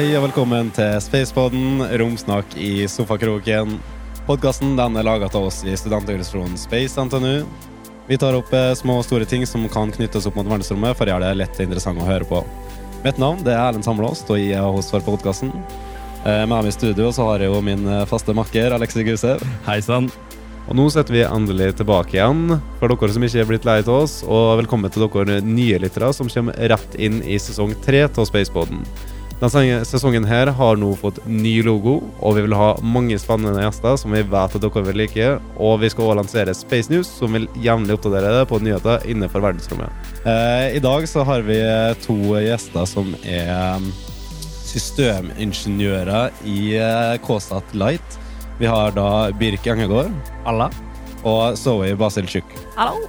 Hei og velkommen til Spacepodden, romsnakk i sofakroken. Podkasten er laga av oss i studentorganisasjonen Space NTNU. Vi tar opp eh, små og store ting som kan knyttes opp mot verdensrommet, for å gjøre det lett og interessant å høre på. Mitt navn det er Erlend Samlåst, og jeg er host for podkasten. Med meg i studio så har jeg jo min eh, faste makker Alexi Gusev. Hei sann. Og nå setter vi endelig tilbake igjen, for dere som ikke er blitt lei av oss. Og velkommen til dere nye lyttere som kommer rett inn i sesong tre av Spacepodden. Denne sesongen her har nå fått ny logo, og vi vil ha mange spennende gjester som vi vet at dere vil like. Og vi skal også lansere Space News, som vil jevnlig oppdatere deg på nyheter innenfor verdensrommet. Eh, I dag så har vi to gjester som er systemingeniører i eh, KSAT Light. Vi har da Birk Engegård. Alla. Og Zoe Basilchuk. Hallo!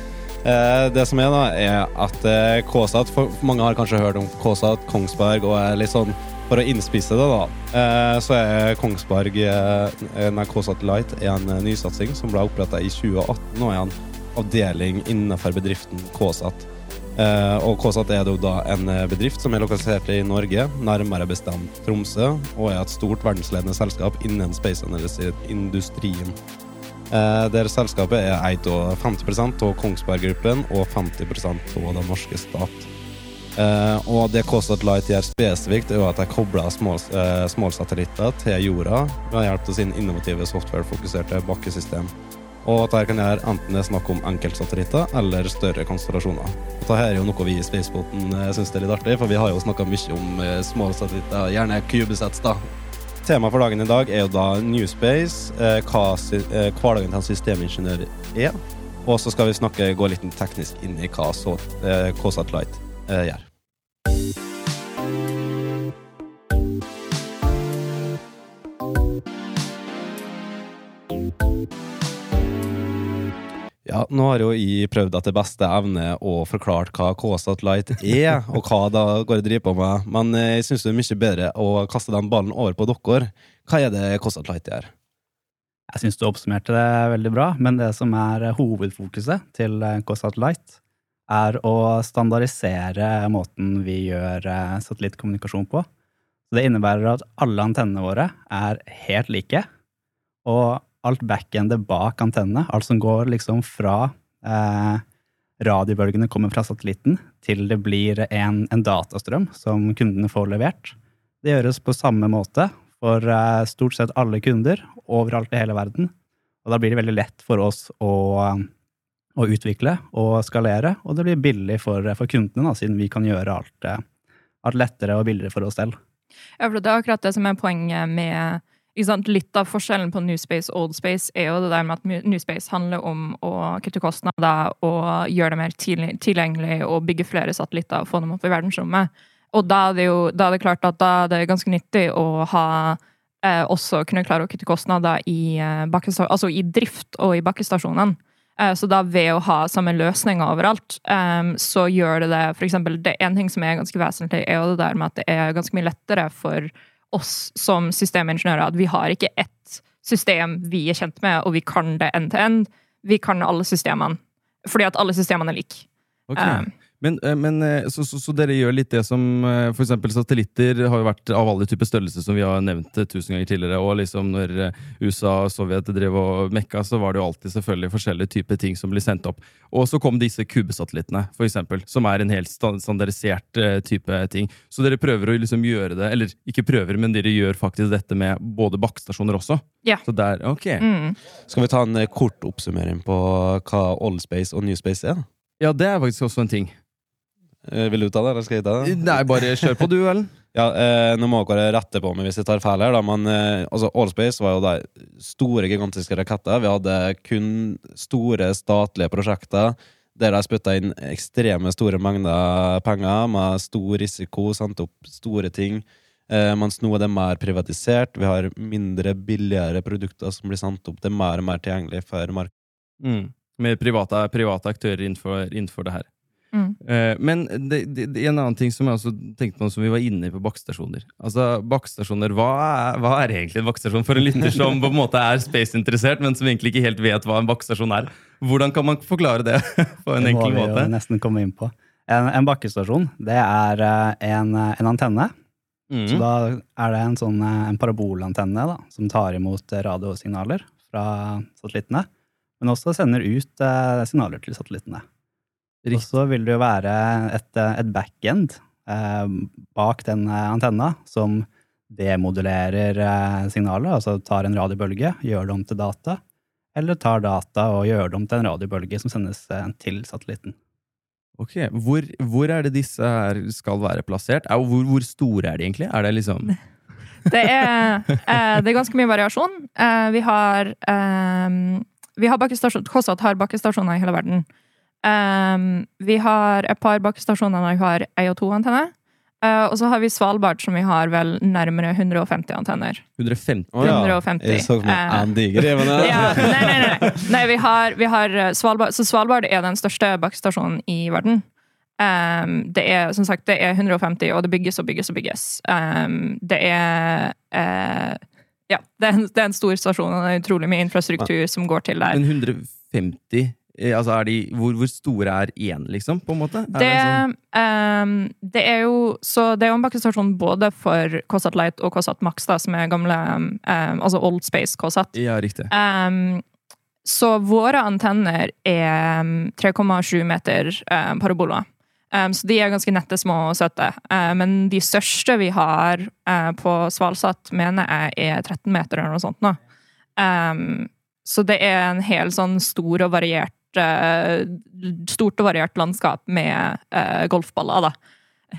Eh, det som er, da, er at eh, KSAT for Mange har kanskje hørt om KSAT, Kongsberg, og er litt sånn For å innspisse det, da, eh, så er Kongsberg Nei, KSAT Light er en nysatsing som ble oppretta i 2018 og er en avdeling innenfor bedriften KSAT. Og KSAT er da en bedrift som er lokalisert i Norge, nærmere bestemt Tromsø, og er et stort verdensledende selskap innen space-industrien. Eh, der selskapet er eid av 50 av Kongsberg Gruppen og 50% av den norske stat. Eh, og det Kostat Light gjør spesifikt, er at de kobler småsatellitter til jorda ved hjelp av sin innovative software-fokuserte bakkesystem. Og at dette kan gjøre enten det er snakk om enkeltsatellitter eller større konstellasjoner. Dette er jo noe vi i Spaceboten syns er litt artig, for vi har jo snakka mye om små satellitter, gjerne Cubesets, da. Temaet for dagen i dag er jo da Newspace, eh, hva eh, hverdagen til en systemingeniør er. Og så skal vi snakke, gå litt teknisk inn i hva så, eh, KSAT Light gjør. Ja, nå har jo jeg prøvd etter beste evne å forklare hva KSAT Light er, og hva da går jeg driver på med, men jeg syns det er mye bedre å kaste den ballen over på dere. Hva er det KSAT Light gjør? Jeg syns du oppsummerte det veldig bra, men det som er hovedfokuset til KSAT Light, er å standardisere måten vi gjør eh, satellittkommunikasjon på. Så det innebærer at alle antennene våre er helt like, og alt backendet bak antennene, alt som går liksom fra eh, radiobølgene kommer fra satellitten, til det blir en, en, datastrøm som kundene får levert. Det gjøres på samme måte for eh, stort sett alle kunder overalt i hele verden. Og da blir det veldig lett for oss å, å utvikle og skalere, og det blir billig for, for kundene, da, siden vi kan gjøre alt, eh, alt lettere og billigere for oss selv. Ja, for det er akkurat det som er poenget med Litt av forskjellen på Newspace og Oldspace er jo det der med at Newspace handler om å kutte kostnader og gjøre det mer tilgjengelig og bygge flere satellitter og få dem opp i verdensrommet. Og da er det jo da er det klart at da er det ganske nyttig å ha eh, også kunne klare å kutte kostnader i, eh, altså i drift og i bakkestasjonene. Eh, så da ved å ha samme løsninger overalt, eh, så gjør det det For eksempel, det en ting som er ganske vesentlig, er jo det der med at det er ganske mye lettere for oss som systemingeniører at vi har ikke ett system vi er kjent med, og vi kan det end to end. Vi kan alle systemene. Fordi at alle systemene er like. Okay. Um, men, eh, men eh, så, så, så, dere gjør litt det som f.eks. for eksempel satellitter har jo vært av alle typer størrelser, som vi har nevnt tusen ganger tidligere. Og liksom når USA og Sovjet drev og mekka, så var det jo alltid selvfølgelig forskjellige typer ting som blir sendt opp. Og så kom disse kubesatellittene, eksempel, som er en helt standardisert type ting. Så dere prøver å liksom gjøre det, eller ikke prøver, men dere gjør faktisk dette med både bakkestasjoner også? Ja. Så der, ok. Mm. Skal vi ta en kort oppsummering på hva Oldspace og Newspace er? Ja, det er faktisk også en ting. Eh, vil du ta det, eller skal jeg ta det? Nei, bare kjør på, du, vel. ja, eh, Nå må dere rette på meg hvis jeg tar feil her, da, men eh, altså, Allspace var jo de store, gigantiske raketter. Vi hadde kun store statlige prosjekter der de spytta inn ekstreme store mengder penger med stor risiko, sendte opp store ting. Eh, mens nå er det mer privatisert. Vi har mindre, billigere produkter som blir sendt opp. Det er mer og mer tilgjengelig for markedet. Mm. Med private, private aktører innenfor, innenfor det her. Mm. Uh, men det, det, det, en annen ting som jeg også tenkte på som vi var inne på bakkestasjoner. Altså, bakkestasjoner, hva, hva, er egentlig en bakkestasjon for en lytter som på en måte er space-interessert, men som egentlig ikke helt vet hva en bakkestasjon er? Hvordan kan man forklare det på en enkel måte? Det må vi jo nesten komme inn på. En, en bakkestasjon det er eh, en, en, antenne Så da er det en sånn eh, en parabolantenne da, som tar imot eh, radiosignaler fra satellittene, men også sender ut eh, signaler til satellittene. Og så vil det jo være et, et backend eh, bak den eh, antenna som demodulerer eh, signalet, altså tar en radiobølge, gjør det om til data, eller tar data og gjør det om til en radiobølge som sendes eh, til satellitten. Ok, hvor, hvor er det disse her skal være plassert? Er, hvor, hvor store er de egentlig? Er det liksom Det er, eh, det er ganske mye variasjon. Eh, vi har eh, Vi har bakkestasjon, KOSAT har bakkestasjoner i hele verden. Eh, vi har et par bakkestasjoner der vi har AO2-antenne. Eh, og så har vi Svalbard, som vi har vel nærmere 150 antenner. 150? Oh, ja. 150. Jeg så for meg Andy diger en, men, Ja, nei, nei, nei. nei vi, har, vi har eh, Svalbard Så Svalbard er den største bakkestasjonen i verden. Um, det er som sagt, det er 150, og det bygges og bygges og bygges. Um, det er uh, Ja, det er, en, det er en stor stasjon, og det er utrolig mye infrastruktur som går til der. Men 150 eh, Altså, er de Hvor, hvor store er én, liksom? På en måte? Er Det, sånn- um, det er jo Så det er jo en bakkestasjon både for KSAT Light og KSAT Max, da, som er gamle um, Altså Old Space KSAT. Ja, riktig. Um, så våre antenner er um, 3,7 meter paraboler. Så de er ganske nette, små og søte. Men de største vi har uh, på Svalsat, mener jeg er 13 meter eller noe sånt nå. Um, så det er en hel sånn stor og variert Stort og variert landskap med uh, golfballer, da.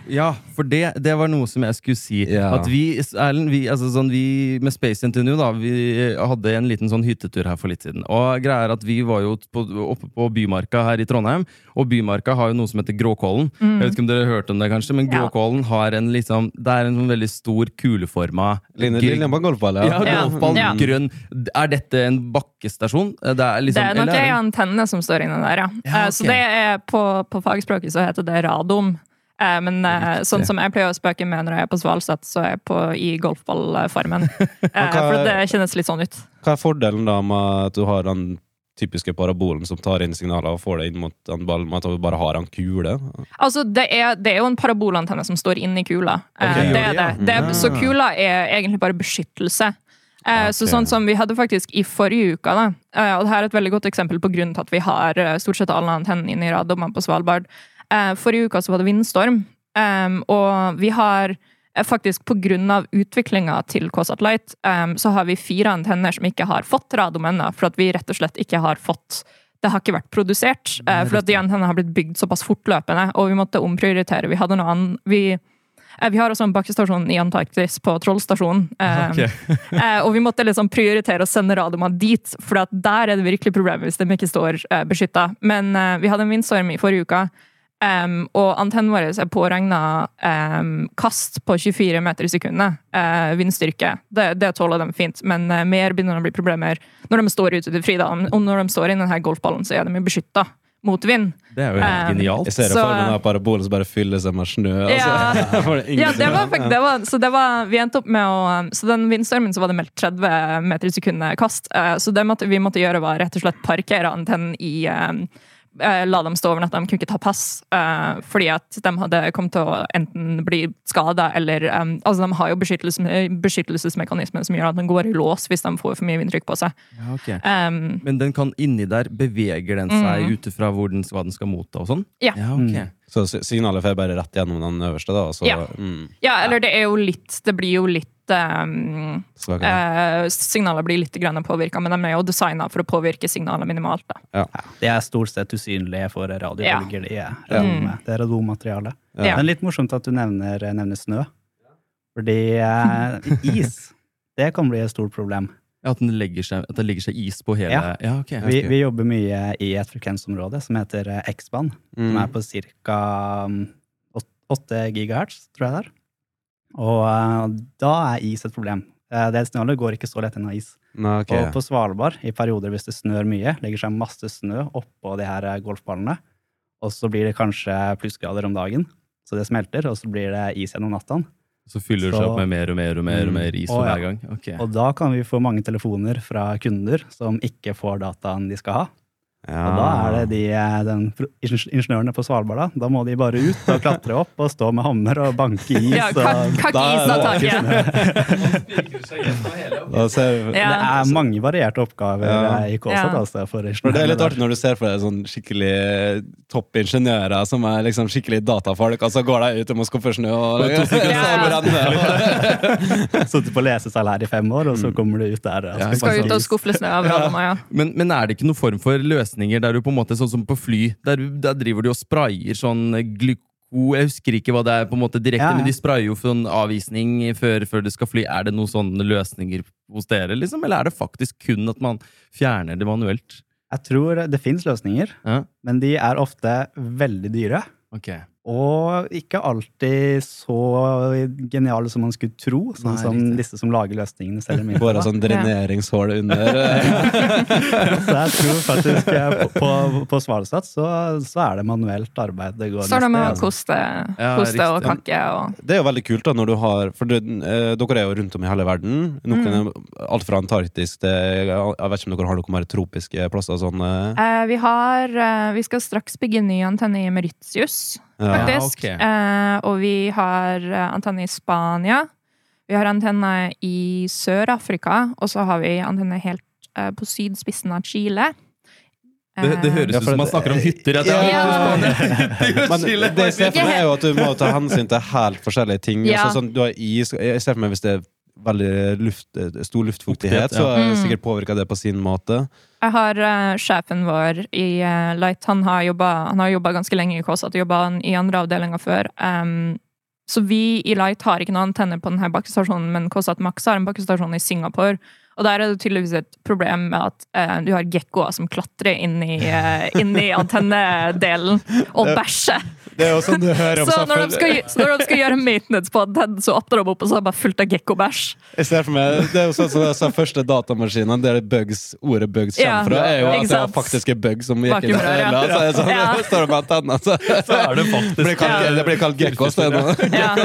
Ja, for det, det var noe som jeg skulle si. Ja. At vi, Erlend, vi, altså sånn, vi med Space Interview da, vi hadde en liten sånn hyttetur her for litt siden. Og greia er at vi var jo på, oppe på Bymarka her i Trondheim, og Bymarka har jo noe som heter Gråkålen. Jeg vet ikke om dere har hørt om det, kanskje, men Ja. Gråkålen har en liksom Det er en sånn veldig stor kuleforma Linje, på golfball, ja, ja. Ja. golfball, Ja. grønn. Er dette en bakkestasjon? Det er, liksom, det er nok eller ei antenne som står inni der, ja. Ja, Eh, Så det er på, på fagspråket så heter det radom. Eh, Men eh, sånn som jeg pleier å spøke med når jeg er på Svalsett, så er jeg på, i golfballformen. Eh, For det kjennes litt sånn ut. Hva er fordelen da med at du har den typiske parabolen som tar inn signaler og får det inn mot den ballen, med at du bare har en kule? Altså, det er, det er jo en parabolantenne som står inni kula. Okay, det er det, det. ja. det er, så kula er egentlig bare beskyttelse. Eh, Så sånn som vi hadde faktisk i forrige uke, da, og det her er et veldig godt eksempel på grunnen til at vi har stort sett alle antennene inne i radommene på Svalbard. Eh, Forrige uke så var det vindstorm, um, og vi har eh, faktisk av utviklinga til KSAT Light, um, så har vi fire antenner som ikke har fått radom ennå, for at vi rett og slett ikke har fått det har ikke vært produsert, uh, for at de antennene har blitt bygd såpass fortløpende, og vi måtte omprioritere. Vi hadde noe annet vi, uh, vi har også en bakkestasjon i Antarktis, på Trollstasjonen. Um, okay. uh, og vi måtte liksom prioritere å sende radioene dit, for der er det virkelig problemet hvis de ikke står uh, beskytta. Men eh, vi hadde en vindstorm i forrige uke, em, og antennen vår er påregna um, kast på 24 meter i sekundet. Uh, vindstyrke. Det, det tåler de fint, men uh, mer begynner det å bli problemer når de står ute til fri. da. Og når de står i denne golfballen, så er de beskytta mot vind. Det er jo helt Um, genialt. Jeg ser Så- for meg den parabolen som bare fyller seg med snø. Altså. For Ja, det var, annet. det var, så det var, vi endte opp med å Så den vindstormen så var det meldt 30 meter i sekundet kast. Uh, Så det måtte, vi måtte gjøre, var rett og slett parkere antennen i La dem stå over natta. De kunne ikke ta pass, eh, fordi at de hadde kommet til å enten bli skada eller eh, Altså, de har jo beskyttelse, beskyttelsesmekanismer som gjør at de går i lås hvis de får for mye vindtrykk på seg. Ja, okay. Um, Men den kan inni der, beveger den seg Mm. ut ifra hva den skal motta og sånn? Ja. ok. Mm. Så si- signalet får bare rett gjennom den øverste, da. Så, Ja. mm, ja, eller det er jo litt Det blir jo litt um, eh, Signaler blir litt påvirka, men de er jo designa for å påvirke signalet minimalt. da. De er stort sett usynlige for radiobølger, Det er Ja. det er radommateriale. Ja. Men litt morsomt at du nevner, nevner snø. Fordi eh, is, det kan bli et stort problem. Ja, At, den legger seg, at det legger seg is på hele Ja. Ja, ok. Vi, vi jobber mye i et frekvensområde som heter eh, X-band, som Mm. er på ca. 8 gigahertz, tror jeg det er. Og eh, da er is et problem. Eh, det snøhullet går ikke så lett inn av is. Nei, ok. Og på Svalbard, i perioder hvis det snør mye, legger seg masse snø oppå de her eh, golfballene. Og så blir det kanskje plussgrader om dagen, så det smelter, og så blir det is gjennom natta. Så fyller det seg opp med mer og mer og mer, og Mm. mer is Å, for hver gang? Okay. Og da kan vi få mange telefoner fra kunder som ikke får dataen de skal ha. Og da er det de, eh, den ingeniørene på Svalbard, da. Da må de bare ut og klatre opp og stå med hammer og banke is. Ja, kakk is av det- taket. Ja. Det er mange varierte oppgaver Ja. eh, i KSAT. Ja. Altså, for For det er litt artig når du ser for deg sånn skikkelig toppingeniører som er liksom skikkelig datafolk, og så går de ut og må skuffe snø og Ja. Sittet på lesesalær i fem år, og Mm. så kommer du ut der. og Ja, Skal ut og skuffe snø av ja. Men, men er det ikke noen form for løsninger der du på en måte, sånn som på fly, der, der driver de og sprayer sånn glyko Jeg husker ikke hva det er på en måte direkte, Ja, ja. men de sprayer jo for sånn avvisning før, før det skal fly. Er det noen sånne løsninger hos dere, liksom? Eller er det faktisk kun at man fjerner det manuelt? Jeg tror det fins løsninger, Ja, men de er ofte veldig dyre. ok. Og ikke alltid så geniale som man skulle tro, sånn Nei, som riktig. disse som lager løsningene selv. Bare sånn dreneringshull under. Så jeg tror faktisk eh, på, på, på Svalestad så, så er det manuelt arbeid det går Står det med å koste, koste, Ja, og kakke og Det er jo veldig kult da når du har For du, eh, dere er jo rundt om i hele verden. Noen mm. Alt fra Antarktis til Jeg vet ikke om dere har noen mer tropiske plasser. Sånn, eh. Eh, vi har eh, Vi skal straks bygge ny antenne i Mauritius, Ja. Faktisk. ok. Eh, og vi har eh, antenne i Spania. Vi har antenne i Sør-Afrika, og så har vi antenne helt eh, på sydspissen av Chile. Det, det høres Ja, ut som man snakker om hytter. Ja, det Ja. Men det jeg ser for meg, er jo at du må ta hensyn til helt forskjellige ting. Ja. Altså, sånn, du har is, jeg ser for meg hvis det er veldig luft, stor luftfuktighet, Fuktighet, så ja. er Mm. sikkert påvirka det på sin måte. Jeg har uh, sjefen vår i uh, Light. Han har jobba har ganske lenge i KSAT, jobba i andre avdelinger før. Um, så vi i Light har ikke noen antenner på denne bakkestasjonen, men KSAT Max har en bakkestasjon i Singapore. Og der er det tydeligvis et problem med at eh, du har gekkoer som klatrer inn i, uh, inn i antennedelen og bæsjer. Det er jo sånn du hører om Så når de skal, så når de skal gjøre maintenance på antennen, så åpner de opp, og så er det bare fullt av gekkobæsj. Jeg ser for meg, Det er jo sånn som disse første datamaskinen, der bugs, ordet bugs kommer Ja, fra, er jo at det er faktiske bugs som gikk inn i øla. Så er det sånn, Ja. står det med antenna, så, er det faktisk- blir kalt, Ja. det blir kalt gekkos. Nå. Ja.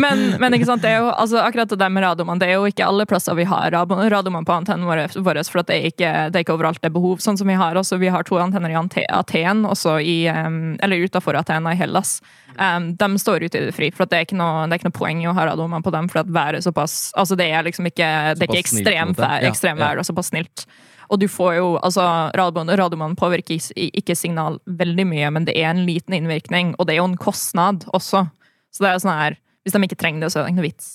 Men, men ikke sant, det er jo, altså, akkurat det der med radioman, det er jo ikke alle plasser vi har rad- på antennen vår, vår, for at det, er ikke, det er ikke overalt det er behov. Sånn som Vi har også, vi har to antenner i Aten, også i, eller utafor Atena Hellas. Um, de står ute i det fri, for det, er noe, det er ikke noe poeng å ha radioman på dem, for at været er såpass altså Det er liksom ikke, det er ikke en måte. ekstremvær, Ja, ekstremvær og såpass snilt. Og du får jo, altså radioman, radioman påvirker ikke signal veldig mye, men det er en liten innvirkning, og det er jo en kostnad også. Så det er sånn her, hvis de ikke trenger det, så er det ikke noe vits.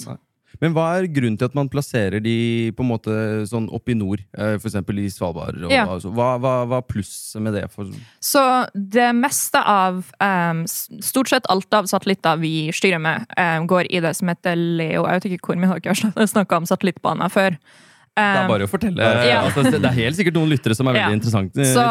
Men hva er grunnen til at man plasserer de på en måte sånn opp i nord? f.eks. For eksempel i Svalbard. Og, Ja. altså, hva, hva, hva er plusset med det? For, Så det meste av um, Stort sett alt av satellitter vi styrer med, um, går i det som heter Leo. Jeg vet ikke hvor mye dere har snakka om satellittbaner før. Det er Um, bare å fortelle. Ja. Altså, det er helt sikkert noen lyttere som er veldig Ja. interessante. Så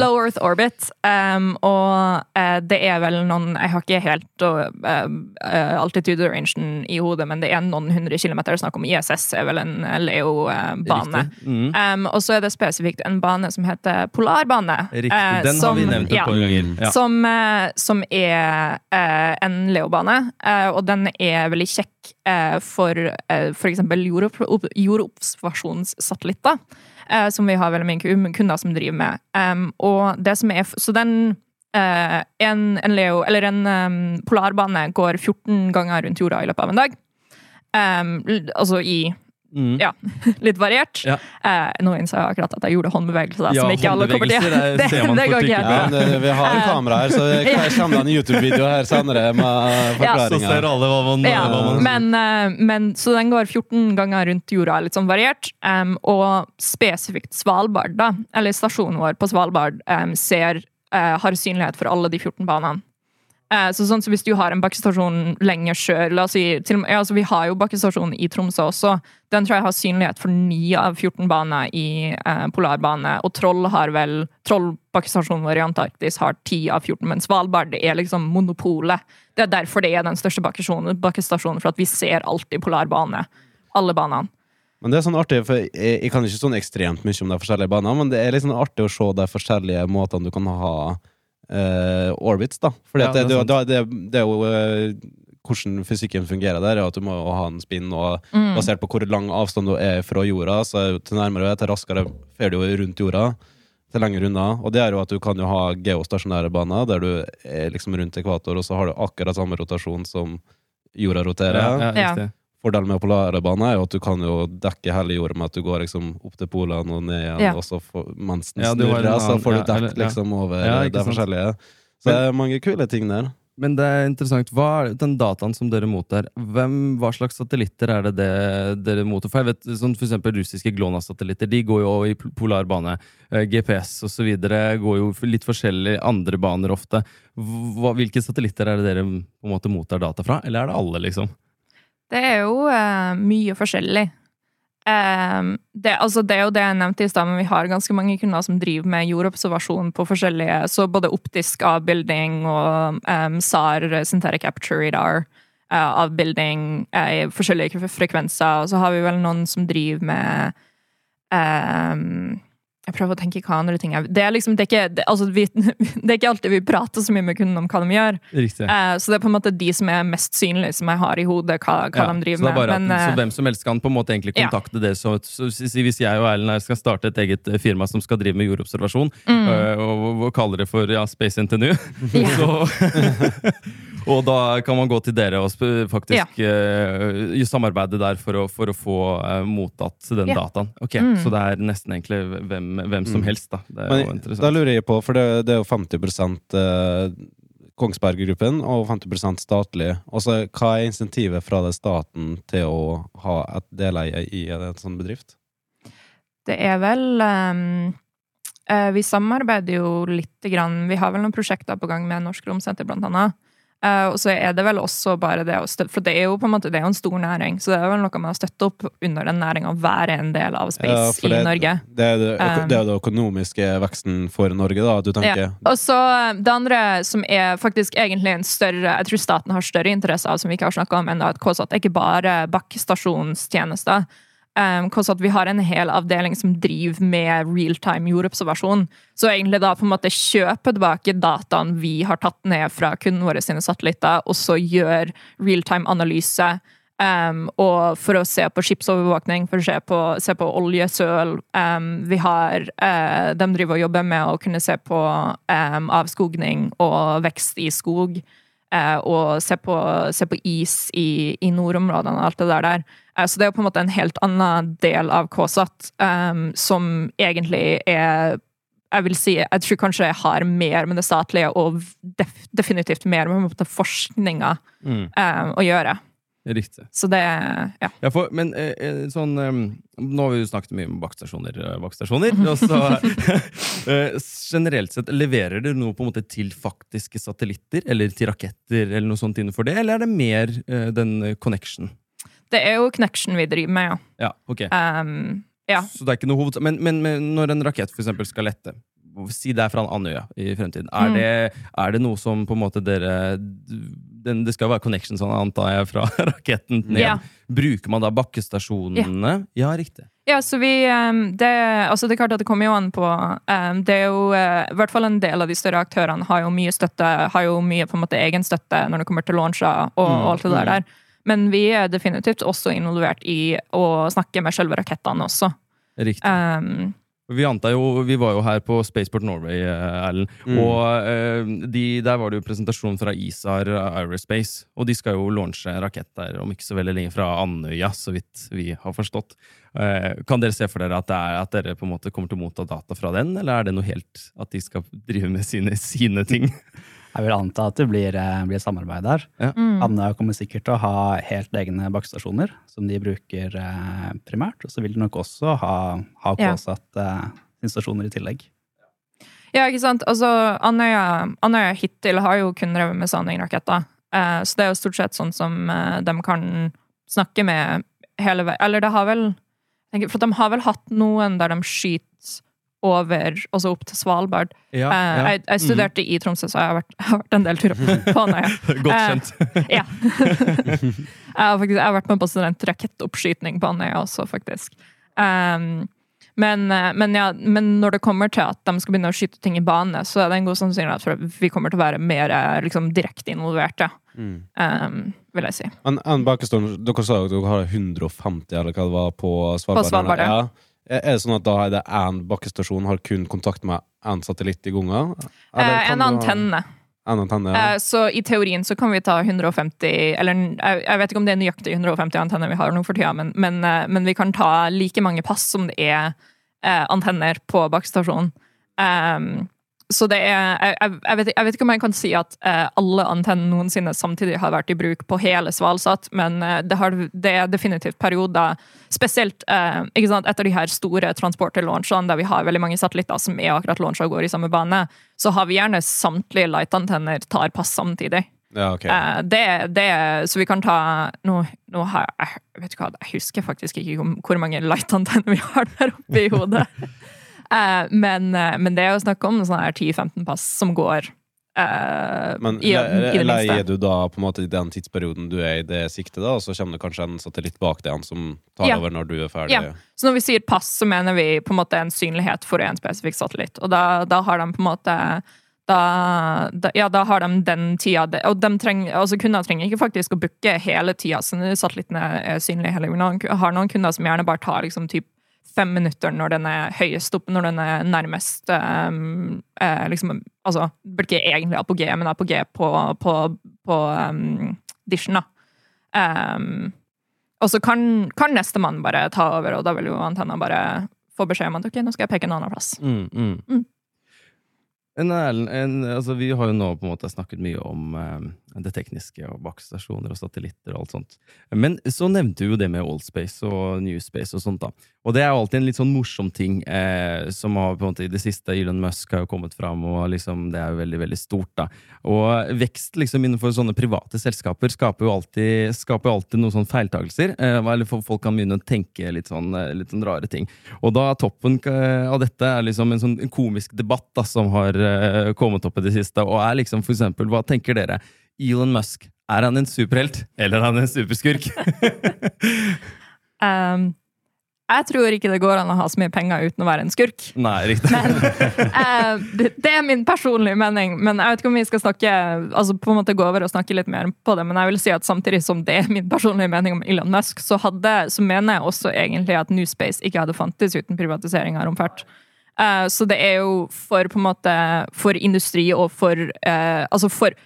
low Earth orbit, um, og uh, det er vel noen Jeg har ikke helt uh, uh, altitude-rangen i hodet, men det er noen hundre kilometer snakk om. ISS er vel en eh, Leo-bane. Mm. Um, og så er det spesifikt en bane som heter polarbane. Riktig. eh, Den har som- vi nevnt et ja, par ganger. Ja. Som, eh, som er eh, en Leo-bane, eh, og den er veldig kjekk eh, for eh, for eksempel jordopp- jordobservasjonssatellitter. eh, som vi har veldig mye kunder som driver med. Og det som er Så den eh, en, en Leo, eller en polarbane går 14 ganger rundt jorda i løpet av en dag. Altså i Mm. ja, litt variert. Ja. Eh, nå innså jeg akkurat at jeg gjorde håndbevegelser Ja, som ikke alle kommer til. håndbevegelser, det ser man det går ikke. Ja, men vi har en kamera her, så jeg kommer det en YouTube-video her senere med Så forklaringer. Ja, man men, eh, men Så den går 14 ganger rundt jorda, litt sånn variert. Um, og spesifikt Svalbard, da, eller stasjonen vår på Svalbard, um, ser, uh, har synlighet for alle de 14 banene. Eh, så sånn så Hvis du har en bakkestasjon lenger sør si, ja, altså Vi har jo bakkestasjon i Tromsø også. Den tror jeg har synlighet for 9 av 14 baner i eh, polarbane. Og Troll har vel Troll bakkestasjonen vår i Antarktis har 10 av 14, men Svalbard er liksom monopolet. Det er derfor det er den største bakkestasjonen, bakkestasjonen for at vi ser alltid polarbane. Alle banene. Men det er sånn artig, for jeg, jeg kan ikke sånn ekstremt mye om de forskjellige banene, men det er litt sånn artig å se de forskjellige måtene du kan ha eh, orbits, da. For Ja, det, det det, det, det er jo uh, hvordan fysikken fungerer der, er at du må ha en spinn, og Mm. basert på hvor lang avstand du er fra jorda, så til nærmere du er, til raskere fer du jo rundt jorda. til lenger unna. Og det er jo at du kan jo ha geostasjonære baner, der du er liksom rundt ekvator, og så har du akkurat samme rotasjon som jorda roterer. Ja, ja. Fordelen med polarebane er jo at du kan jo dekke hele jorda med at du går liksom opp til polene og ned igjen, Ja. og så får, mens den Ja, du har så får du dekket liksom over Ja, det forskjellige. Så det er mange kule ting der. Men det er interessant. Hva er den dataen som dere mottar? Hvem, hva slags satellitter er det, det dere mottar? For jeg vet, sånn for eksempel russiske GLONASS-satellitter de går jo i pol- polar bane. Eh, GPS osv. går jo litt forskjellig andre baner ofte. Hva, hvilke satellitter er det dere på en måte mottar data fra? Eller er det alle, liksom? Det er jo eh, mye forskjellig. Ehm, det, altså det er jo det jeg nevnte i stad, men vi har ganske mange kunder som driver med jordobservasjon på forskjellige Så både optisk avbilding og um, SAR, synthetic capture radar, eh, avbilding eh, i forskjellige frekvenser. Og så har vi vel noen som driver med ehm, jeg prøver å tenke hva andre ting er. Det er liksom, det er ikke, det, altså vi, det er ikke alltid vi prater så mye med kunden om hva de gjør. Eh, så det er på en måte de som er mest synlige, som jeg har i hodet hva, hva Ja, de driver så, med. Men, at, så eh, hvem som helst kan på en måte egentlig Ja. kontakte dere. Så, så, si hvis jeg og Erlend skal starte et eget eh, firma som skal drive med jordobservasjon, mm, og, og, og kaller det for ja, Space NTNU, Ja. så, og da kan man gå til dere og faktisk faktisk uh, samarbeide der for å, for å få uh, mottatt den Ja. dataen. Ok, Mm. Så det er nesten egentlig hvem, hvem som Mm. helst, da. Det er jo Men da lurer jeg på, for det, det er jo 50 uh, Kongsberg-gruppen og 50% statlig. Og så hva er insentivet fra det staten til å ha et deleie i en sånn bedrift? det er vel eh, Vi samarbeider jo lite grann. Vi har vel noen prosjekter på gang med Norsk Romsenter, blant annet. Eh, og så er det vel også bare det å støtte For det er jo på en måte det er jo en stor næring, så det er vel noe med å støtte opp under den næringa og være en del av Space Ja, for i Norge. Det er det, Um, det er den økonomiske veksten for Norge, da, du tenker? Og så eh, det andre som er faktisk egentlig en større Jeg tror staten har større interesse av, som vi ikke har snakka om ennå, at KSAT er ikke bare bakkestasjonstjenester. Um, at vi har en hel avdeling som driver med realtime jordobservasjon. Så egentlig da på en måte kjøpe tilbake dataen vi har tatt ned fra kundene våre sine satellitter, og så gjøre realtime analyse. Um, og for å se på skipsovervåkning, for å se på, se på oljesøl. Um, vi har uh, De driver og jobber med å kunne se på avskogning og vekst i skog. Eh, og se på, se på is i, i nordområdene og alt det der. der. Eh, så det er jo på en måte en helt annen del av KSAT um, som egentlig er jeg vil si, jeg tror kanskje jeg har mer med det statlige og def definitivt mer med på forskninga Mm, um, å gjøre. Riktig. Så det Ja. Ja, for, men eh, eh, sånn eh, Nå har vi jo snakket mye om bakstasjoner eh, og så Generelt sett, leverer dere noe på en måte til faktiske satellitter, eller til raketter, eller noe sånt innenfor det, eller er det mer den connection? Det er jo connection vi driver med, ja. Ja, ok. Um, ja. Så det er ikke noe hoved... Men, men, men når en rakett for eksempel skal lette, si det er fra en Andøya i fremtiden, er, Mm. det, er det noe som på en måte dere den, Det skal være connection, sånn antar jeg, fra raketten ned. Ja. Bruker man da bakkestasjonene? Ja, riktig. Ja, så vi um, det, altså det er klart at det kommer jo an på um, Det er jo uh, I hvert fall en del av de større aktørene har jo mye støtte, har jo mye på en måte egen støtte når det kommer til launcher og, og alt det der. der. Men vi er definitivt også involvert i å snakke med selve rakettene også. Riktig. Um, Vi jo, vi var jo her på Spaceport Norway, eh, Erlend. Mm. Og eh, de, der var det jo presentasjon fra ISAR Aerospace. Og de skal jo launche rakett der om ikke så veldig lenge fra Andøya, så vidt vi har forstått. Eh, kan dere se for dere at, det er, at dere på en måte kommer til å motta data fra den, eller er det noe helt at de skal drive med sine, sine ting? Jeg vil anta at det blir, eh, blir samarbeid der. mm. Andøya kommer sikkert til å ha helt egne bakkestasjoner som de bruker eh, primært. Og så vil de nok også ha, ha Ja. KSAT eh, stasjoner i tillegg. Ja, ikke sant. Altså, Andøya, Andøya hittil har jo kun drevet med Sounding-raketter. Eh, så det er jo stort sett sånn som eh, de kan snakke med hele veien Eller det har vel For de har vel hatt noen der de skyter over, altså opp til Svalbard. Ja, ja. jeg, jeg studerte i Tromsø, så jeg har vært, jeg har vært en del turer på, på Andøya. Godt kjent. kjent. Ja. jeg, har faktisk, jeg har vært med på studentrakettoppskyting på Andøya også, faktisk. Um, men, eh, men, ja, men når det kommer til at de skal begynne å skyte ting i bane, så er det en god sannsynlighet for at vi kommer til å være mer eh, liksom, direkte involverte, Mm. um, vil jeg si. En, en bakestående, dere sa jo at dere har 150 eller hva det var på Svalbard. På Svalbard, ja. ja. Er det sånn at da er det én bakkestasjon har kun kontakt med én satellitt i gangen? Eh, en antenne. En antenne, ja. Eh, Så i teorien så kan vi ta 150 Eller jeg jeg vet ikke om det er nøyaktig 150 antenner vi har nå for tida, men, men, eh, men vi kan ta like mange pass som det er eh, antenner på bakkestasjonen. Um, så det er jeg, vet, jeg vet ikke om jeg kan si at eh, alle antenner noensinne samtidig har vært i bruk på hele Svalsat, men eh, det, har, det er definitivt perioder, spesielt eh, ikke sant, etter de her store transporterlaunchene, der vi har veldig mange satellitter som er akkurat launcha og går i samme bane, så har vi gjerne samtlige light-antenner tar pass samtidig. ja ok. Eh, det, det, så vi kan ta Nå, nå har jeg, jeg vet ikke hva, jeg husker faktisk ikke hvor mange light-antenner vi har der oppe i hodet. Eh, men, eh, men det er jo snakk om sånn 10-15 pass som går Uh, Men i, i leier du da på en måte i den tidsperioden du er i det siktet, da, og så kommer det kanskje en satellitt bak deg som tar Ja. over når du er ferdig? Ja. Så når vi sier pass, så mener vi på en måte en synlighet for en spesifikk satellitt. Og da, da har de på en måte da, da, ja, da har de den tida Og de trenger, altså kunder trenger ikke faktisk å booke hele tida, så satellittene er synlige hele tiden. Har noen kunder som gjerne bare tar liksom typ fem minutter når den er høyest oppe, når den er nærmest um, eh, liksom, Altså, burde ikke egentlig apogé, men apogé på, på, på um, dishen, da. Um, og så kan, kan nestemann bare ta over, og da vil jo antenna bare få beskjed om at ok, nå skal jeg peke en annen plass. Mm, mm. Mm. En, en, altså, vi har jo nå på en måte snakket mye om det tekniske og bakstasjoner og satellitter og alt sånt. Men så nevnte du jo det med Allspace og Newspace og sånt. da. Og det er jo alltid en litt sånn morsom ting eh, som har på en måte i det siste Elon Musk har jo kommet fram, og liksom det er jo veldig veldig stort. da. Og vekst liksom innenfor sånne private selskaper skaper jo alltid, skaper alltid noen sånne feiltagelser. Eh, eller folk kan begynne å tenke litt sånn, eh, litt sånn rare ting. Og da toppen eh, av dette er liksom en sånn komisk debatt da, som har eh, kommet opp i det siste, og er liksom for eksempel, hva tenker dere? Elon Musk, er han en superhelt, eller er han en superskurk? Um, jeg tror ikke det går an å ha så mye penger uten å være en skurk. Nei, riktig. Men uh, det, er min personlige mening. Men jeg vet ikke om vi skal snakke Altså på en måte gå over og snakke litt mer på det. Men jeg vil si at samtidig som det er min personlige mening om Elon Musk, så, hadde, så mener jeg også egentlig at Newspace ikke hadde fantes uten privatisering av romfart. Uh, så det er jo for på en måte For industri og for uh, Altså for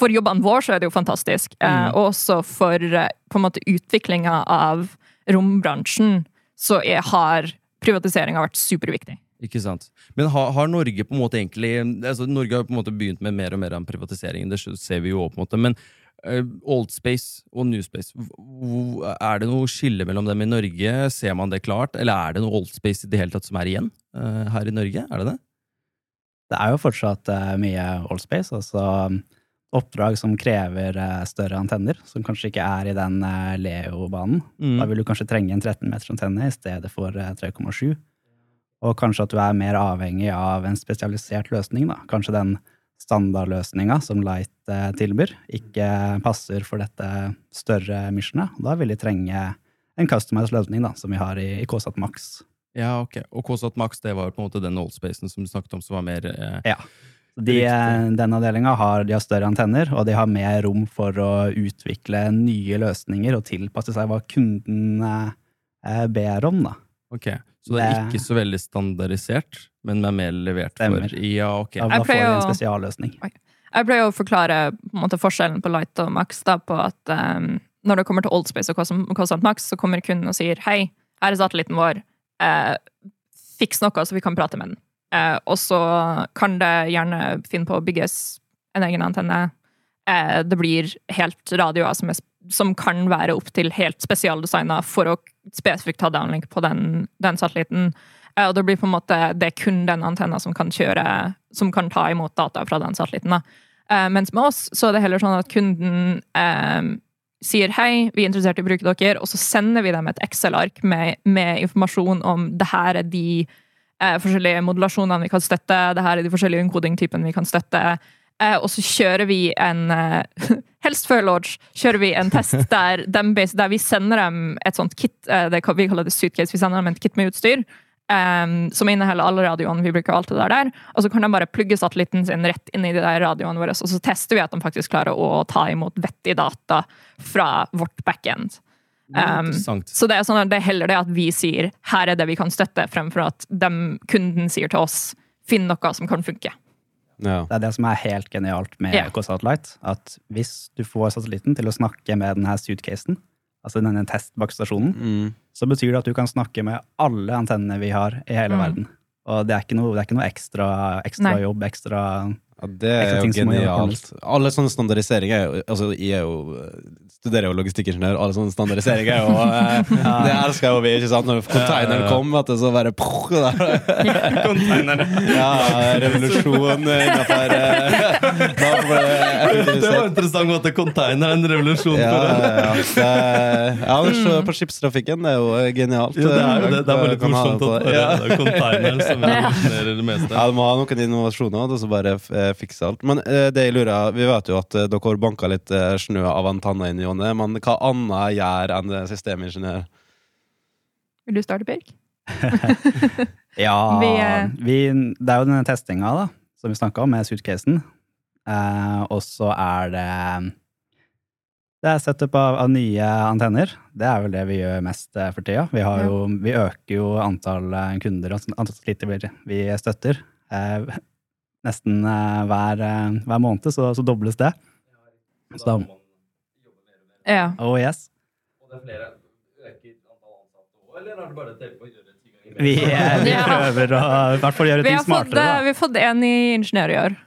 for jobbene våre så er det jo fantastisk. Eh, og også for eh, på en måte utviklinga av rombransjen så er, har privatiseringa vært superviktig. Ikke sant. Men har, har Norge på en måte egentlig altså Norge har på en måte begynt med mer og mer av privatiseringen, det ser vi jo på en måte. Men uh, Oldspace og Newspace, er det noe skille mellom dem i Norge? Ser man det klart? Eller er det noe Oldspace i det hele tatt som er igjen uh, her i Norge? Er det det? Det er jo fortsatt uh, mye Oldspace. altså oppdrag som krever eh, større antenner, som kanskje ikke er i den eh, Leo-banen. Da vil du kanskje trenge en 13 meters antenne i stedet for eh, 3,7. Og kanskje at du er mer avhengig av en spesialisert løsning. da. Kanskje den standardløsninga som Light eh, tilbyr, ikke passer for dette større missionet. Da vil de trenge en customized løsning, da, som vi har i, i KSAT Max. Ja, ok. Og KSAT Max det var på en måte den Oldspacen som du snakket om, som var mer eh, Ja. De, eh, den avdelinga har, de har større antenner, og de har mer rom for å utvikle nye løsninger og tilpasse seg hva kunden eh, ber om. da. Ok. Så det er ikke så veldig standardisert, men er mer levert Stemmer. for Ja, ok. Da, da får de en spesialløsning. Jeg pleier å forklare på en måte, forskjellen på Light og Max da, på at um, når det kommer til Oldspace og Cosm- Max, så kommer kunden og sier hei, her er satellitten vår, eh, fiks noe så vi kan prate med den. Eh, og så kan det gjerne finne på å bygges en egen antenne. Eh, det blir helt radioer som, som kan være opptil helt spesialdesigna for å spesifikt ha downlink på den, den satellitten. Eh, og det blir på en måte det er kun den antenna som kan kjøre Som kan ta imot data fra den satellitten. Eh, mens med oss så er det heller sånn at kunden eh, sier hei, vi er interessert i å bruke dere, og så sender vi dem et Excel-ark med, med informasjon om det her er de eh, forskjellige modulasjonene vi kan støtte, det her er de forskjellige unkodingtypene vi kan støtte. Eh, og så kjører vi en eh, Helst før launch kjører vi en test der, dem der vi sender dem et sånt kit. eh, det, vi kaller det suitcase. Vi sender dem et kit med utstyr. Um, som inneholder alle radioene vi bruker. alt det der, Og så kan de bare plugge satellitten sin rett inn i de der radioene våre, og så tester vi at de faktisk klarer å ta imot vettig data fra vårt backend. Um, så det er, sånn det er heller det at vi sier 'her er det vi kan støtte', fremfor at dem, kunden sier til oss 'finn noe som kan funke'. Ja. Det er det som er helt genialt med Ja. K-Satellite. At hvis du får satellitten til å snakke med denne suitcasen, altså denne testbakstasjonen, Mm. så betyr det at du kan snakke med alle antennene vi har i hele Mm. verden. Og det er ikke noe, det er ikke noe ekstra, ekstra jobb, ekstra Ja, det er jo genialt. Alle sånne standardiseringer er jo Altså, jeg er jo studerer jo logistikkingeniør, alle sånne standardiseringer er jo eh, Det elsker jo vi, ikke sant? Når konteineren kom, at det så bare Containerne. Ja, revolusjon innafor Det var interessant at konteiner er en revolusjon Ja, ja, ja. Det- ja, på skipstrafikken, det er jo genialt. Ja, det er jo det. Det er bare litt morsomt at det er konteineren som revolusjonerer det meste. Ja, Du må ha noen innovasjoner og så bare eh, fikse alt. Men eh, det jeg lurer, vi vet jo at eh, dere banka litt eh, snø av antenner inn i åndet, men hva annet gjør enn systemingeniør? Vil du starte, Birk? Ja, Vi, vi, det er jo denne testinga da, som vi snakka om, med suitcasen. Eh, og så er det Det er setup av, av nye antenner. Det er vel det vi gjør mest eh, for tida. Vi, har Ja. jo, vi øker jo antall kunder og antall satellitter vi, vi støtter. Eh, nesten eh, hver, eh, hver måned så, så dobles det. Så da, Ja. oh yes. Vi, eh, vi prøver å i hvert fall gjøre ting smartere. Da. vi har fått en ny ingeniør i år.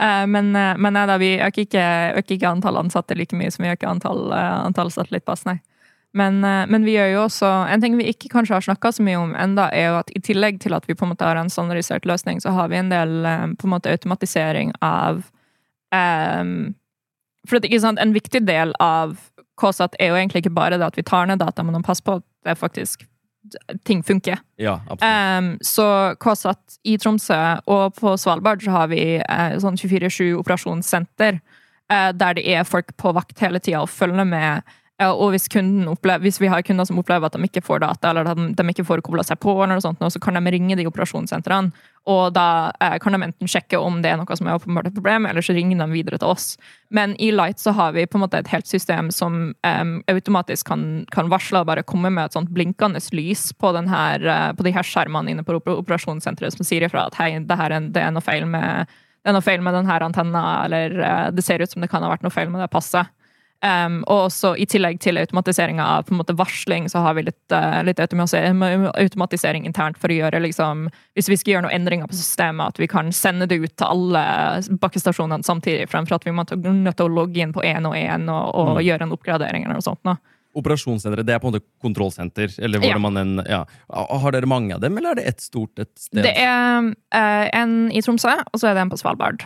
Eh, men, men nei da, vi øker ikke, øker ikke antall ansatte like mye som vi øker antall, antall satellittpass, nei. Men, eh, men vi gjør jo også En ting vi ikke kanskje har snakka så mye om enda, er jo at i tillegg til at vi på en måte har en standardisert løsning, så har vi en del eh, på en måte automatisering av um, For at, ikke sant, en viktig del av KSAT er jo egentlig ikke bare det at vi tar ned data, men å passe på at det faktisk ting funker. Ja. Um, så KSAT i Tromsø og på Svalbard så har vi uh, sånn 24-7 operasjonssenter, uh, der det er folk på vakt hele tida og følger med. Og hvis, opplever, hvis vi har kunder som opplever at de ikke får data, eller at de, ikke får kobla seg på, sånt, så kan de ringe de operasjonssentrene. Og da eh, kan de enten sjekke om det er noe som er åpenbart et problem, eller så ringer de videre til oss. Men i Light så har vi på en måte et helt system som em, automatisk kan, kan varsle og bare komme med et sånt blinkende lys på, her, eh, på de her skjermene inne på operasjonssenteret som sier ifra at hei, det, er, det er noe feil med med denne antenna, eller eh, det ser ut som det kan ha vært noe feil med det passet. Um, og også i tillegg til automatiseringa av på en måte varsling, så har vi litt, uh, litt automatisering, internt for å gjøre liksom Hvis vi skal gjøre noen endringer på systemet, at vi kan sende det ut til alle bakkestasjonene samtidig, fremfor at vi må nødt til å logge inn på én og én og, og gjøre en oppgradering eller noe sånt. nå. Operasjonssenteret det er på en måte kontrollsenter? Eller Ja. man en, ja. Har dere mange av dem, eller er det ett stort et sted? Det er uh, en i Tromsø, og så er det en på Svalbard.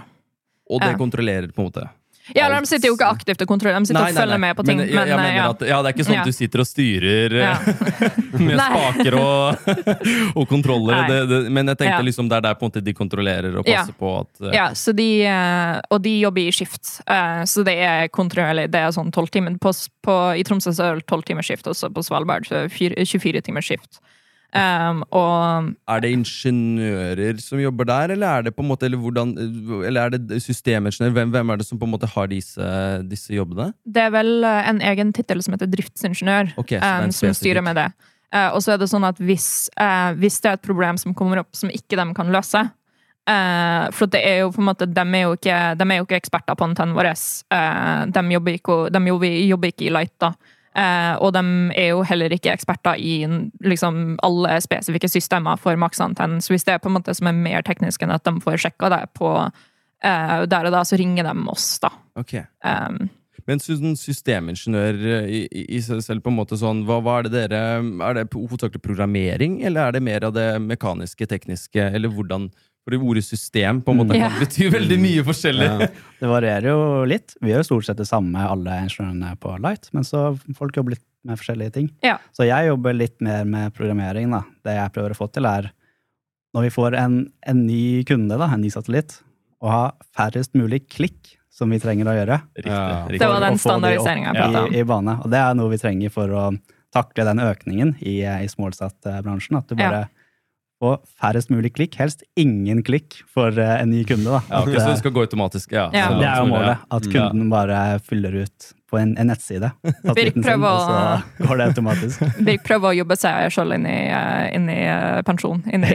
Og det ja. kontrollerer på en måte Ja, De sitter jo ikke aktivt og kontrollerer, de sitter og følger med på ting. Men, jeg, jeg eh, mener ja. at ja, det er ikke sånn at du sitter og styrer Ja. med spaker og, og kontroller. Det, det, men jeg tenkte liksom det er der på en måte de kontrollerer og passer på at uh, Ja, så de, eh, og de jobber i skift. Eh, Så det er kontrollerlig. Det er sånn 12 timer. På, på, I Tromsø så er det 12 timers skift, også på Svalbard så er det 24 timers skift. Um, og Er det ingeniører som jobber der, eller er det på en måte Eller, hvordan, eller er det systemingeniør? Hvem, hvem er det som på en måte har disse, disse jobbene? det er vel eh, en egen tittel som heter driftsingeniør, okay, en som styrer med det. Uh, og så er det sånn at hvis, uh, hvis det er et problem som kommer opp som ikke de kan løse uh, For det er jo på en måte, de er jo ikke, de er jo ikke eksperter på antennen vår. De, jobber ikke, de jobber, jobber ikke i Light, da. Eh, og de er jo heller ikke eksperter i liksom, alle spesifikke systemer for maksantenn. Så hvis det er på en måte som er mer teknisk enn at de får sjekka det på eh, der og da, så ringer de oss, da. Okay. Um, Men systemingeniør i, i, i seg selv, på en måte sånn, hva, hva er det dere Er det hovedsakelig programmering, eller er det mer av det mekaniske, tekniske, eller hvordan For det ordet system på en måte Ja. kan bety veldig mye forskjellig. Ja. Det varierer jo litt. Vi gjør stort sett det samme, alle ingeniørene på Light, men så folk jobber litt med forskjellige ting. Ja. Så jeg jobber litt mer med programmering. da. Det jeg prøver å få til, er når vi får en, en ny kunde, da, en ny satellitt, å ha færrest mulig klikk som vi trenger å gjøre. Riktig. Ja. riktig. Det var den standardiseringen jeg prata om. i, i bane. Og det er noe vi trenger for å takle den økningen i, i smallsat-bransjen. At du bare få færrest mulig klikk, helst ingen klikk for eh, en ny kunde. da. Ja, ok, så det skal gå automatisk? Ja. Ja. Det er jo målet, at kunden bare fyller ut på en, en nettside. Birk sin, prøver går det automatisk. Birk prøver å jobbe seg sjøl inn eh, inn i eh, pensjon. Inn i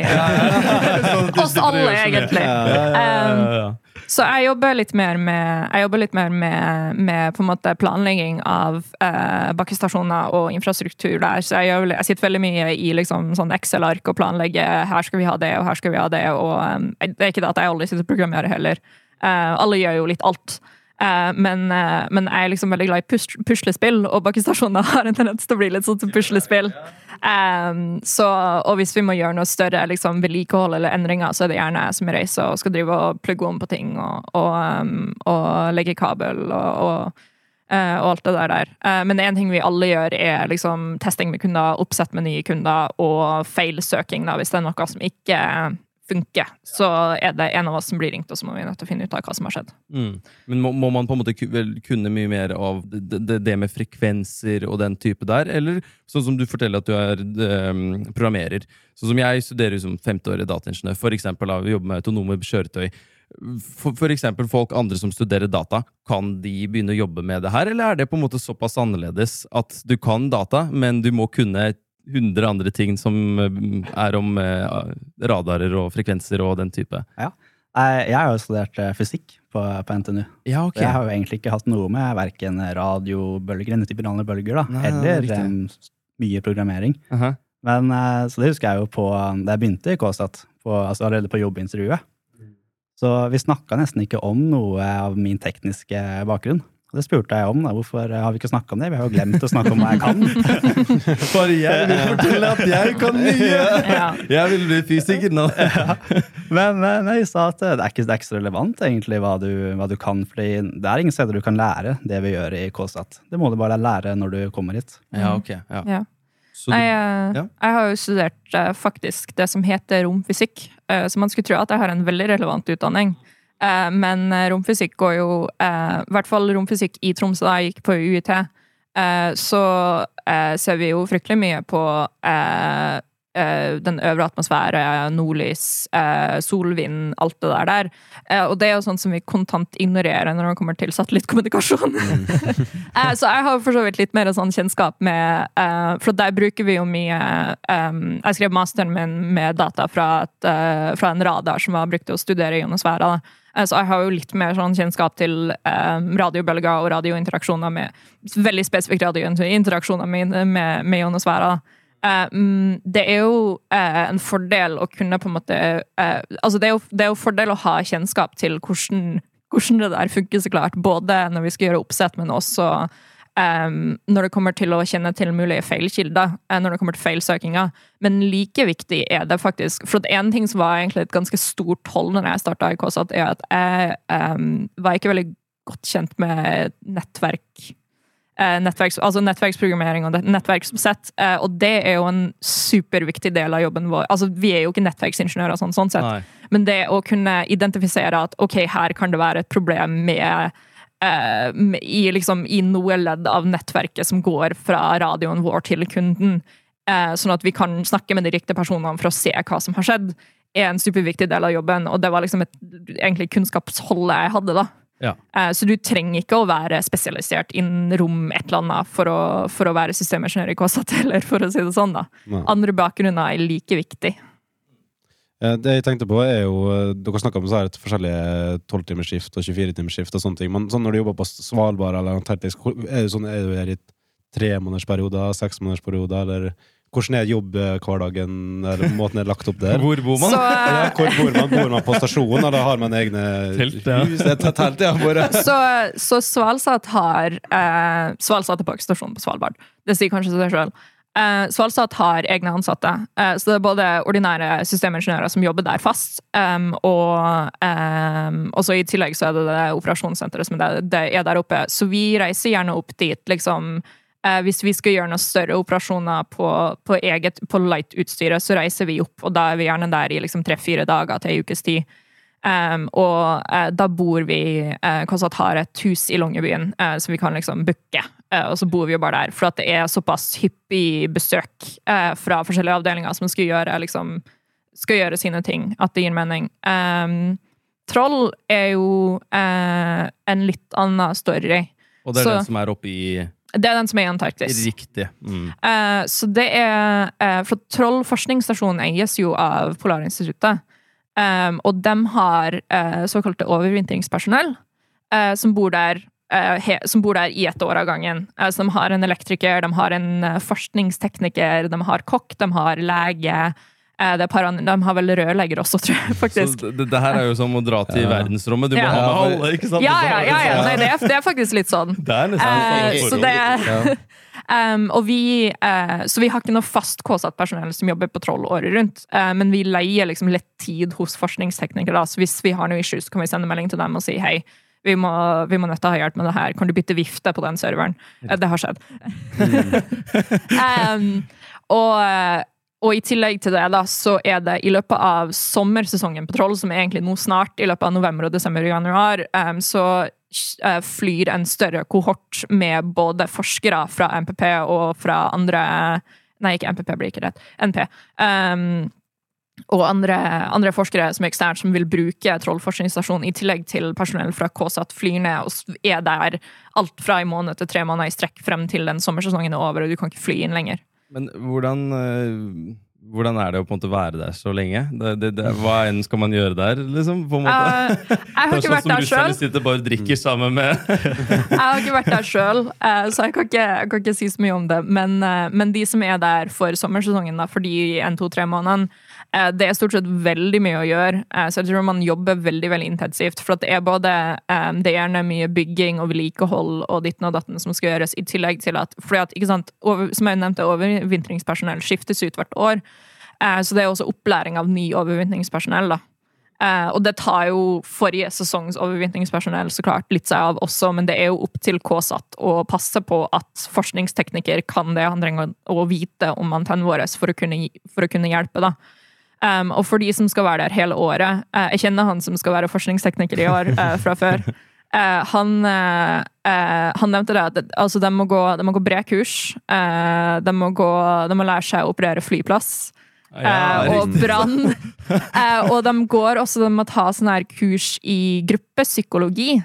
Sånn oss alle, egentlig. Ja, ja, ja, ja, ja. Så jeg jobber litt mer med, litt mer med, med planlegging av eh, bakkestasjoner og infrastruktur der. Så jeg, gjør, jeg sitter veldig mye i liksom, sånn Excel-ark og planlegger her skal vi ha det, og her skal vi ha det. Og um, det er ikke det at jeg aldri sitter og programmerer heller. Uh, alle gjør jo litt alt. Eh, men, eh, men jeg er liksom veldig glad i pus puslespill, og bakkestasjoner har en tendens til å bli litt sånn som puslespill. Um, så, og hvis vi må gjøre noe større liksom, vedlikehold eller endringer, så er det gjerne jeg som reiser og skal drive og plugge om på ting og, og, um, og legge kabel og, og, uh, og alt det der. der. Uh, men én ting vi alle gjør, er liksom testing med kunder, oppsett med nye kunder og feilsøking. Da, hvis det er noe som ikke funker, så er det en av oss som blir ringt, og så må vi nødt til å finne ut av hva som har skjedd. Mm. Men må, må man på en måte kunne mye mer av det, det, det med frekvenser og den type der? Eller sånn som du forteller at du er um, programmerer. Sånn som jeg studerer som femteårig dataingeniør, for eksempel, da, vi jobber med autonome kjøretøy. For, for eksempel folk andre som studerer data, kan de begynne å jobbe med det her, eller er det på en måte såpass annerledes at du kan data, men du må kunne 100 andre ting som eh, er om eh, radarer og frekvenser og den type? Ja. jeg har jo studert eh, fysikk på, på NTNU. Ja, okay. jeg har jo egentlig ikke hatt noe med verken radiobølger, denne bølger, da, Nei, eller um, mye programmering. Aha. Men eh, Så det husker jeg jo på da jeg begynte i KSAT, på, altså allerede på jobbintervjuet. Så vi snakka nesten ikke om noe av min tekniske bakgrunn. Og det spurte jeg om. da, Hvorfor har vi ikke snakka om det? Vi har jo glemt å snakke om hva jeg kan. Bare jeg vil fortelle at jeg kan mye! Jeg vil bli fysiker nå. Men nei, jeg sa at det er ikke, det er ikke så relevant egentlig hva du, hva du kan. fordi det er ingen steder du kan lære det vi gjør i KSAT. Det må du bare lære når du kommer hit. Ja, ok. Ja. Ja. Så du, Jeg, eh, ja. jeg har jo studert eh, faktisk det som heter romfysikk, eh, så man skulle tro at jeg har en veldig relevant utdanning. Eh, men eh, romfysikk går jo eh, I hvert fall romfysikk i Tromsø, da jeg gikk på UiT, så ser vi jo fryktelig mye på den øvre atmosfære, nordlys, solvind, alt det der der. Og det er jo sånt som vi kontant ignorerer når det kommer til satellittkommunikasjon. Eh, så jeg har for så vidt litt mer sånn kjennskap med For der bruker vi jo mye Jeg skrev masteren min med data fra, et, fra en radar som var brukt til å studere ionosfæra. da. Eh, Så jeg har jo litt mer sånn kjennskap til eh, radiobølger og radiointeraksjoner med Veldig spesifikt radiointeraksjoner med, med, med ionosfæra. Eh, mm, det er jo en fordel å kunne på en måte Altså, det er jo, det er jo fordel å ha kjennskap til hvordan, hvordan det der funker, så klart. Både når vi skal gjøre oppsett, men også em, når det kommer til å kjenne til mulige feilkilder. eh, når det kommer til feilsøkinger. Men like viktig er det faktisk For én en ting som var egentlig et ganske stort hold når jeg starta i KSAT, er at jeg um, var ikke veldig godt kjent med nettverk eh, nettverks, altså nettverksprogrammering og nettverksomsett. eh, Og det er jo en superviktig del av jobben vår. Altså, vi er jo ikke nettverksingeniører, sånn, sånn sett. Nei. Men det å kunne identifisere at ok, her kan det være et problem med eh, i, liksom, I noe ledd av nettverket som går fra radioen vår til kunden. Eh, sånn at vi kan snakke med de riktige personene for å se hva som har skjedd. er en superviktig del av jobben, og det var liksom et egentlig kunnskapsholdet jeg hadde. da. Ja. Eh, Så du trenger ikke å være spesialisert innen rom et eller annet for å, for å være systemingeniør i KSAT, eller for å si det sånn. da. Nei. Andre bakgrunner er like viktig. Eh, Det jeg tenkte på er jo eh, Dere snakka om så her et forskjellige 12-timersskift og 24-timersskift og sånne ting. Men sånn når du jobber på Svalbard eller Antarktis, er det sånn, er du her i tremånedersperioder, seksmånedersperioder, eller hvordan er jobbhverdagen, eller måten det er lagt opp der? Hvor bor man? Så, Ja, eh, hvor bor man? Bor man på stasjonen, eller har man egne Telt, ja. hus? Telt, ja. Bare. så, så Svalsat har eh, Svalsat er bakkestasjon på Svalbard. Det sier kanskje seg sjøl. Eh, Svalsat har egne ansatte. uh, så det er både ordinære systemingeniører som jobber der fast, um, og um, også i tillegg så er det det operasjonssenteret som er det er der oppe. Så vi reiser gjerne opp dit, liksom. Uh, hvis vi skal gjøre noen større operasjoner på, på eget på light-utstyret, så reiser vi opp, og da er vi gjerne der i liksom tre-fire dager til ei ukes tid. Um, og uh, da bor vi uh, Kåssat har et hus i Longyearbyen, uh, som vi kan liksom booke. Eh, og så bor vi jo bare der, for at det er såpass hyppig besøk eh, fra forskjellige avdelinger som skal gjøre liksom skal gjøre sine ting. At det gir mening. Um, troll er jo eh, en litt annen story. Og det er Så- den som er oppe i Det er den som er i Antarktis. Riktig. Mm. Uh, så det er uh, For Troll forskningsstasjon eies jo av Polarinstituttet. Um, og de har uh, såkalte overvintringspersonell som bor der som bor der i et år av gangen. Eh, så de har en elektriker, de har en eh, forskningstekniker, de har kokk, de har lege. eh, er de har vel rørlegger også, tror jeg, Så det, det her er jo som å dra til Ja. verdensrommet. Du må Ja. ha med alle, ikke sant? Ja, ja, ja, ja. Nei, det, er, det er faktisk litt sånn. Det er nesten Eh, sånn så det Um, og vi, eh, så vi har ikke noe fast KSAT-personell som jobber på Troll året rundt. eh, men vi leier liksom litt tid hos forskningsteknikere. Da. Så hvis vi har noe issues, så kan vi sende melding til dem og si hei. Vi må, vi må nødt til å ha hjelp med det her. Kan du bytte vifte på den serveren? Det har skjedd. um, og, og i tillegg til det, da, så er det i løpet av sommersesongen på Troll, som er egentlig nå snart, i løpet av november og desember og januar, um, så uh, flyr en større kohort med både forskere fra MPP og fra andre Nei, ikke MPP blir ikke rett. NP. Um, og andre, andre forskere som er eksternt, som vil bruke Trollforskningsstasjonen i tillegg til personell fra KSAT flyr ned og er der alt fra en måned til tre måneder i strekk frem til den sommersesongen er over, og du kan ikke fly inn lenger. Men hvordan, eh, hvordan er det å på en måte være der så lenge? Det, det, det, hva enn skal man gjøre der, liksom? På en måte? Uh, jeg har ikke sånn vært der sjøl. sitter bare og drikker sammen med Jeg har ikke vært der sjøl, så jeg kan, ikke, jeg kan ikke si så mye om det. Men, eh, men de som er der for sommersesongen, da, for de en, to, tre månedene, eh, det er stort sett veldig mye å gjøre. Eh, Så jeg tror man jobber veldig veldig intensivt. For det er både eh, Det er gjerne mye bygging og vedlikehold og ditten og datten som skal gjøres, i tillegg til at fordi at, ikke sant, over, Som jeg nevnte, overvintringspersonell skiftes ut hvert år. Eh, Så det er også opplæring av ny overvintringspersonell. da. Eh, og det tar jo forrige sesongs overvintringspersonell så klart litt seg av også, men det er jo opp til KSAT å passe på at forskningstekniker kan det han trenger å vite om antennen vår for for å kunne hjelpe. da. Um, og for de som skal være der hele året uh, Jeg kjenner han som skal være forskningstekniker i år uh, fra før. Uh, han, han nevnte det at altså, de må gå, de må gå bredkurs. Uh, de, må gå, de må lære seg å operere flyplass. Ja, og brann. Og de går også de må ta sånn her kurs i gruppepsykologi.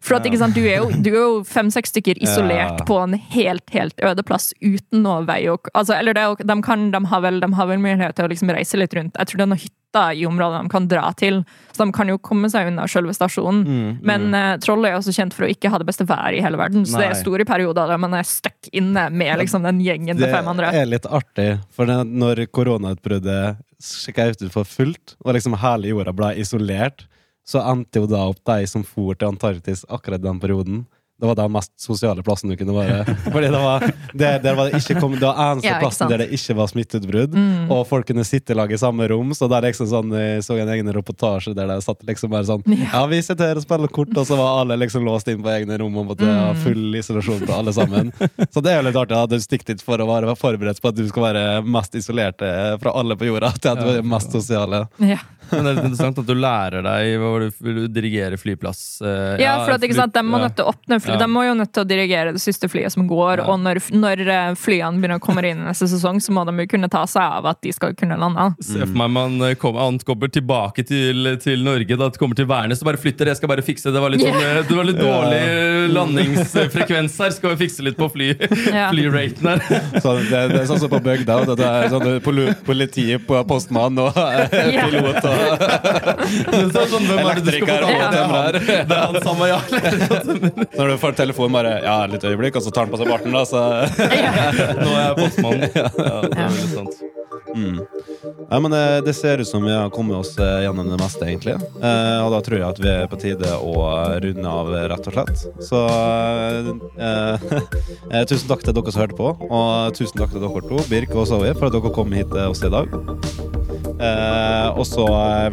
For at, sant, du er jo, du er jo fem-seks stykker isolert Ja. på en helt helt øde plass uten noe vei Og, altså, Eller det, de, kan, de, har vel, de har vel mulighet til å liksom reise litt rundt. Jeg tror det er noen hytter i området de kan dra til, så de kan jo komme seg unna selve stasjonen. Mm, Men uh, trollet er også kjent for å ikke ha det beste været i hele verden, så det er store perioder der man er stuck inne med liksom, den gjengen Det fem andre. er litt artig, for det, når koronautbruddet skjøt ut for fullt, og liksom hele jorda ble isolert, så endte jo da opp de som for til Antarktis akkurat den perioden. Det var den mest sosiale plassen du kunne være. Fordi det var, det, der var det, ikke kom, det var eneste Ja, ikke plassen der det ikke var smitteutbrudd. Mm. Og folk kunne sitte i lag i samme rom. Så der liksom sånn, jeg så en egen reportasje der de satt liksom bare sånn Ja. Ja, vi sitter her og spiller kort, og så var alle liksom låst inn på egne rom og måtte ha Mm. full isolasjon på alle sammen. Så det er jo litt artig at du stikker dit for å være forberedt på at du skal være mest isolerte fra alle på jorda, til at du er mest sosiale. Ja. Men det er litt interessant at du lærer deg hva du, Vil du dirigere flyplass? eh, Ja, for at, ikke sant, de må ja. nødt til å åpne fly. Ja. De må jo nødt til å dirigere det siste flyet som går, Ja. og når, når eh, flyene begynner å komme inn neste sesong, så må de jo kunne ta seg av at de skal kunne lande. Se for meg man eh, kom, ankommer tilbake til, til Norge, da kommer til Værnes og bare flytter. Jeg skal bare fikse Det var litt, sånn, eh, det var litt dårlig landingsfrekvens her. Skal vi fikse litt på fly, Ja. flyraten her? Så det, det er sånn som på bygda. Det er sånn politiet på postmann og eh, pilot og Så, sånn, hvem er det du skal få elektriker tak i? Ja. Det er han- Det er han samme, ja. Når du får telefon, bare Ja, litt øyeblikk, og så tar han på seg barten, da, så Nå er jeg postmann. Ja, det er veldig sant. Mm. Ja, men det, det ser ut som vi har kommet oss eh, gjennom det meste, egentlig. Eh, og da tror jeg at vi er på tide å runde av, rett og slett. Så eh, eh, tusen takk til dere som hørte på, og tusen takk til dere to, Birk og Zoe, for at dere kom hit til oss i dag. Eh, og så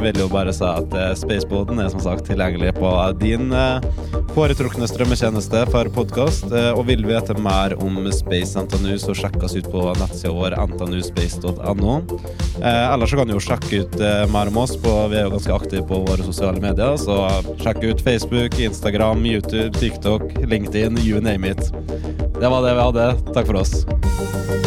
vil jeg jo bare si at eh, Spaceboden er som sagt tilgjengelig på din eh, foretrukne strømmetjeneste for podkast. Eh, og vil vite mer om Space NTNU, så sjekk oss ut på nettsida vår ntnuspace.no. Eh, ellers så kan du jo sjekke ut eh, mer om oss. På, vi er jo ganske aktive på våre sosiale medier, så sjekk ut Facebook, Instagram, YouTube, TikTok, LinkedIn, you name it. Det var det vi hadde. Takk for oss.